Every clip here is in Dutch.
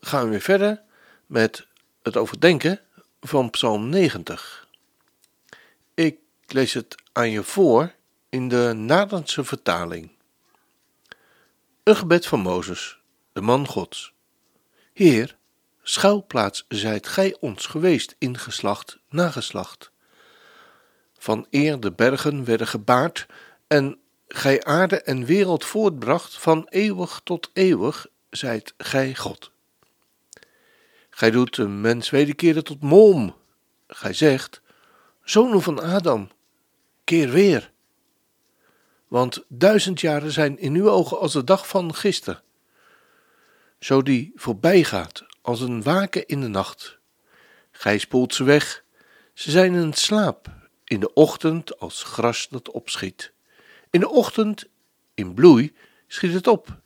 gaan we weer verder met het overdenken van Psalm 90. Ik lees het aan je voor in de Nadense vertaling. Een gebed van Mozes, de man Gods. Heer, schuilplaats zijt gij ons geweest in geslacht na geslacht. Van eer de bergen werden gebaard en gij aarde en wereld voortbracht, van eeuwig tot eeuwig zijt gij God. Gij doet de mens wederkeren tot mom. Gij zegt, zonen van Adam, keer weer. Want duizend jaren zijn in uw ogen als de dag van gisteren. Zo die voorbij gaat als een waken in de nacht. Gij spoelt ze weg, ze zijn in slaap, in de ochtend als gras dat opschiet. In de ochtend, in bloei, schiet het op,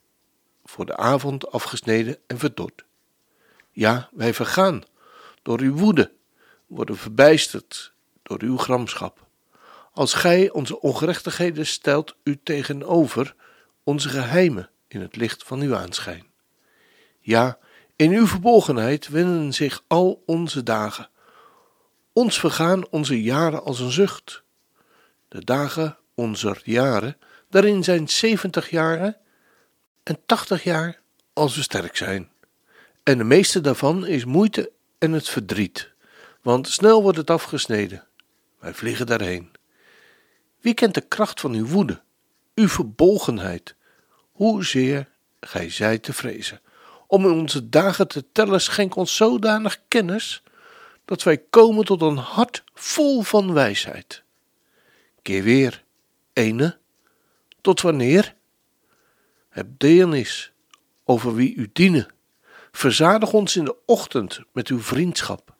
voor de avond afgesneden en verdord. Ja, wij vergaan door uw woede, worden verbijsterd door uw gramschap. Als gij onze ongerechtigheden stelt u tegenover onze geheimen in het licht van uw aanschijn. Ja, in uw verborgenheid wenden zich al onze dagen. Ons vergaan onze jaren als een zucht. De dagen onze jaren, daarin zijn zeventig jaren en tachtig jaar als we sterk zijn. En de meeste daarvan is moeite en het verdriet, want snel wordt het afgesneden. Wij vliegen daarheen. Wie kent de kracht van uw woede, uw verbolgenheid? Hoezeer gij zijt te vrezen. Om in onze dagen te tellen, schenk ons zodanig kennis, dat wij komen tot een hart vol van wijsheid. Keer weer, ene, tot wanneer? Heb deernis over wie u dienen. Verzadig ons in de ochtend met uw vriendschap.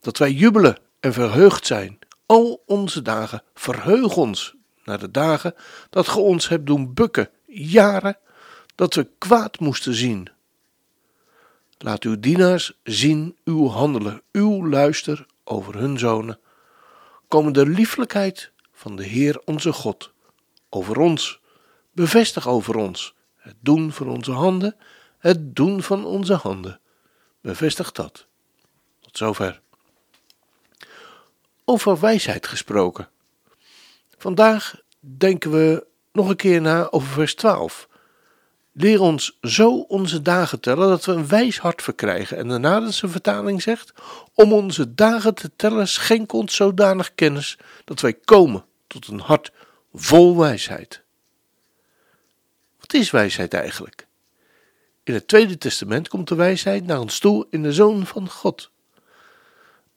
Dat wij jubelen en verheugd zijn, al onze dagen. Verheug ons naar de dagen dat ge ons hebt doen bukken, jaren dat we kwaad moesten zien. Laat uw dienaars zien uw handelen, uw luister over hun zonen. Komen de lieflijkheid van de Heer onze God over ons, bevestig over ons het doen van onze handen het doen van onze handen. Bevestig dat. Tot zover. Over wijsheid gesproken. Vandaag denken we nog een keer na over vers 12. Leer ons zo onze dagen tellen dat we een wijs hart verkrijgen. En de Nadense vertaling zegt: Om onze dagen te tellen, schenk ons zodanig kennis dat wij komen tot een hart vol wijsheid. Wat is wijsheid eigenlijk? In het Tweede Testament komt de wijsheid naar ons toe in de Zoon van God.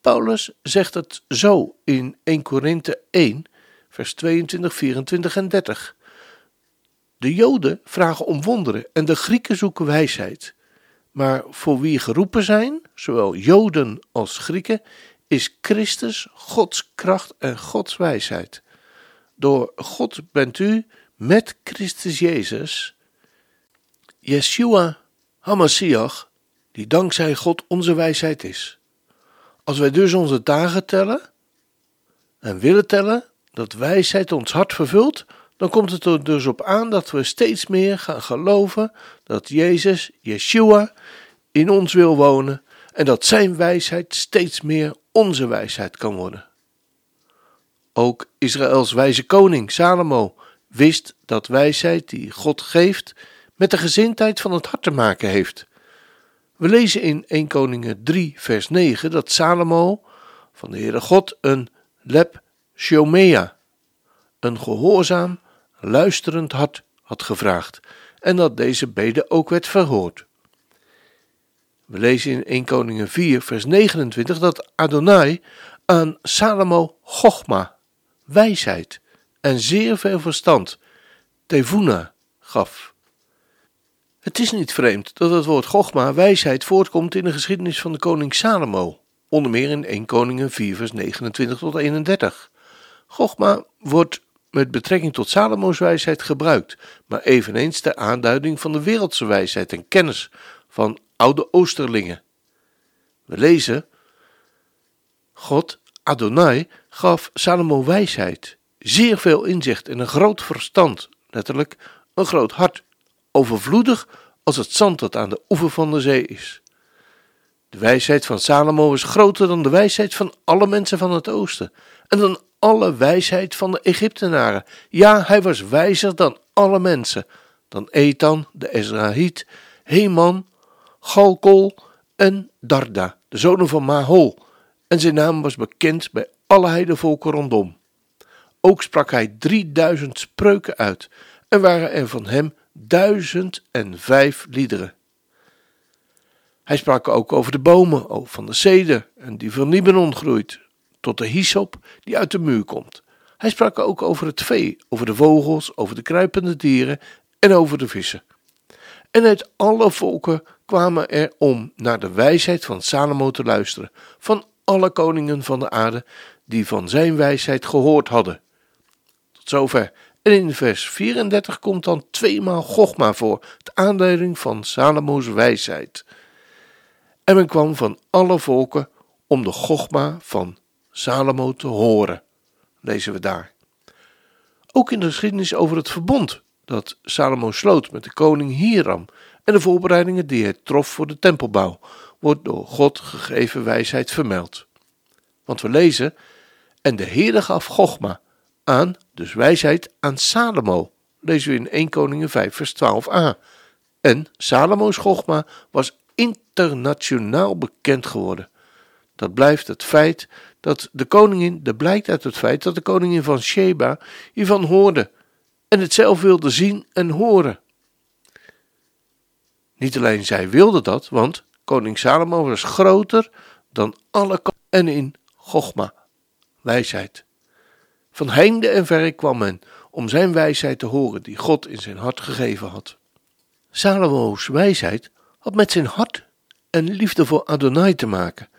Paulus zegt het zo in 1 Korinthe 1, vers 22, 24 en 30. De Joden vragen om wonderen en de Grieken zoeken wijsheid. Maar voor wie geroepen zijn, zowel Joden als Grieken, is Christus Gods kracht en Gods wijsheid. Door God bent u met Christus Jezus, Yeshua Hamasiach, die dankzij God onze wijsheid is. Als wij dus onze dagen tellen en willen tellen, dat wijsheid ons hart vervult, dan komt het er dus op aan dat we steeds meer gaan geloven dat Jezus, Yeshua, in ons wil wonen en dat Zijn wijsheid steeds meer onze wijsheid kan worden. Ook Israëls wijze koning Salomo wist dat wijsheid die God geeft met de gezindheid van het hart te maken heeft. We lezen in 1 Koningen 3 vers 9 dat Salomo van de Heere God een lep shomea, een gehoorzaam, luisterend hart had gevraagd en dat deze bede ook werd verhoord. We lezen in 1 Koningen 4 vers 29 dat Adonai aan Salomo Chogma, wijsheid en zeer veel verstand, Tevuna, gaf. Het is niet vreemd dat het woord Gogma, wijsheid, voortkomt in de geschiedenis van de koning Salomo, onder meer in 1 Koningen 4 vers 29 tot 31. Gogma wordt met betrekking tot Salomo's wijsheid gebruikt, maar eveneens ter aanduiding van de wereldse wijsheid en kennis van oude Oosterlingen. We lezen: God, Adonai, gaf Salomo wijsheid, zeer veel inzicht en een groot verstand, letterlijk een groot hart, overvloedig als het zand dat aan de oever van de zee is. De wijsheid van Salomo is groter dan de wijsheid van alle mensen van het oosten en dan alle wijsheid van de Egyptenaren. Ja, hij was wijzer dan alle mensen, dan Ethan, de Ezrahiet, Heman, Galkol en Darda, de zonen van Mahol, en zijn naam was bekend bij alle heidevolken rondom. Ook sprak hij drieduizend spreuken uit, en waren er van hem duizend en vijf liederen. Hij sprak ook over de bomen, van de ceder en die van Libanon groeit, tot de hyssop die uit de muur komt. Hij sprak ook over het vee, over de vogels, over de kruipende dieren en over de vissen. En uit alle volken kwamen er om naar de wijsheid van Salomo te luisteren, van alle koningen van de aarde die van zijn wijsheid gehoord hadden. Tot zover. En in vers 34 komt dan tweemaal Gogma voor, de aanduiding van Salomo's wijsheid. En men kwam van alle volken om de Gogma van Salomo te horen, lezen we daar. Ook in de geschiedenis over het verbond dat Salomo sloot met de koning Hiram en de voorbereidingen die hij trof voor de tempelbouw, wordt door God gegeven wijsheid vermeld. Want we lezen, en de Heere gaf Gogma aan, dus wijsheid aan Salomo, lezen we in 1 Koningen 5 vers 12a. En Salomo's Gogma was internationaal bekend geworden. Dat blijft het feit dat de koningin, dat blijkt uit het feit dat de koningin van Sheba hiervan hoorde en het zelf wilde zien en horen. Niet alleen zij wilde dat, want koning Salomo was groter dan alle en in Gogma, wijsheid. Van heinde en verre kwam men om zijn wijsheid te horen die God in zijn hart gegeven had. Salomo's wijsheid had met zijn hart en liefde voor Adonai te maken.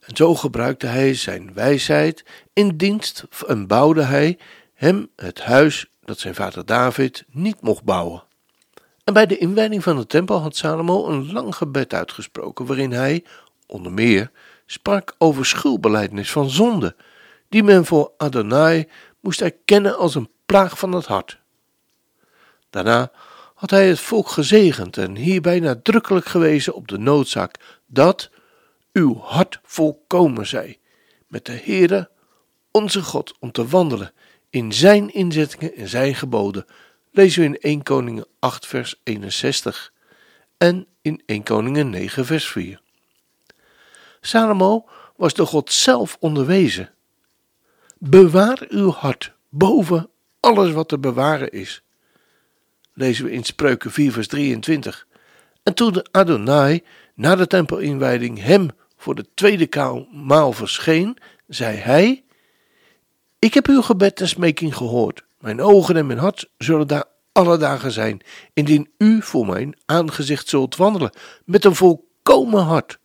En zo gebruikte hij zijn wijsheid in dienst en bouwde hij hem het huis dat zijn vader David niet mocht bouwen. En bij de inwijding van de tempel had Salomo een lang gebed uitgesproken, waarin hij, onder meer, sprak over schuldbeleidnis van zonde, die men voor Adonai moest erkennen als een plaag van het hart. Daarna had hij het volk gezegend en hierbij nadrukkelijk gewezen op de noodzaak dat uw hart volkomen zij met de Heere, onze God, om te wandelen in zijn inzettingen en zijn geboden, lezen we in 1 Koningen 8 vers 61 en in 1 Koningen 9 vers 4. Salomo was door God zelf onderwezen. Bewaar uw hart boven alles wat te bewaren is. Lezen we in Spreuken 4 vers 23. En toen de Adonai na de tempelinwijding hem voor de tweede maal verscheen, zei hij: Ik heb uw gebed en smeking gehoord. Mijn ogen en mijn hart zullen daar alle dagen zijn, indien u voor mijn aangezicht zult wandelen met een volkomen hart.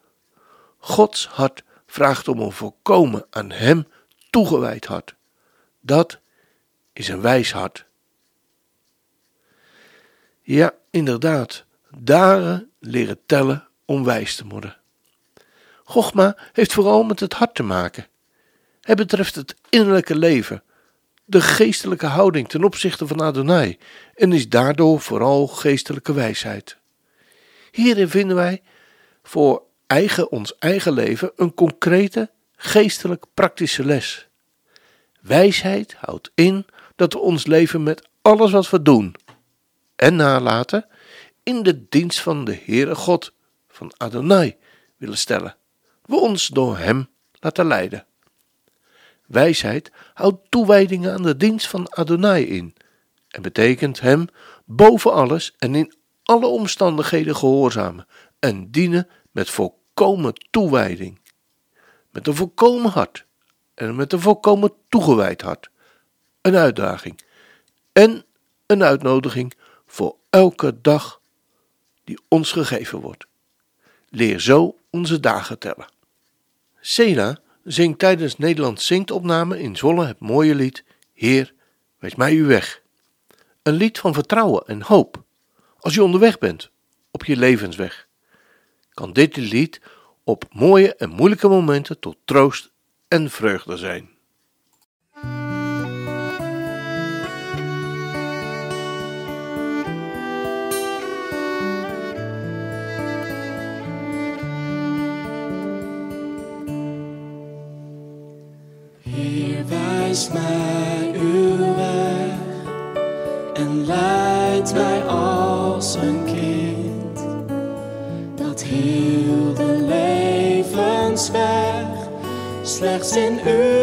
Gods hart vraagt om een volkomen aan Hem toegewijd hart. Dat is een wijs hart. Ja, inderdaad, dagen leren tellen om wijs te worden. Gochma heeft vooral met het hart te maken. Het betreft het innerlijke leven, de geestelijke houding ten opzichte van Adonai en is daardoor vooral geestelijke wijsheid. Hierin vinden wij voor eigen, ons eigen leven een concrete, geestelijk praktische les. Wijsheid houdt in dat we ons leven met alles wat we doen en nalaten in de dienst van de Heere God, van Adonai, willen stellen. We ons door Hem laten leiden. Wijsheid houdt toewijding aan de dienst van Adonai in en betekent Hem boven alles en in alle omstandigheden gehoorzamen en dienen met volkomen toewijding, met een volkomen hart en met een volkomen toegewijd hart. Een uitdaging en een uitnodiging voor elke dag die ons gegeven wordt. Leer zo onze dagen tellen. Sela zingt tijdens Nederland Zingt opname in Zwolle het mooie lied Heer, wees mij uw weg. Een lied van vertrouwen en hoop. Als je onderweg bent, op je levensweg, kan dit lied op mooie en moeilijke momenten tot troost en vreugde zijn. Heer, wijs mij uw weg en leid mij slechts in uw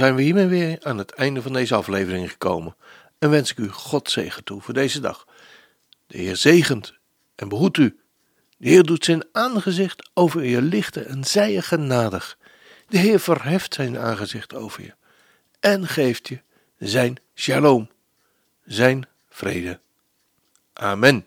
zijn we hiermee weer aan het einde van deze aflevering gekomen. En wens ik u God zegen toe voor deze dag. De Heer zegent en behoedt u. De Heer doet zijn aangezicht over je lichten en zij je genadig. De Heer verheft zijn aangezicht over je en geeft je zijn shalom, zijn vrede. Amen.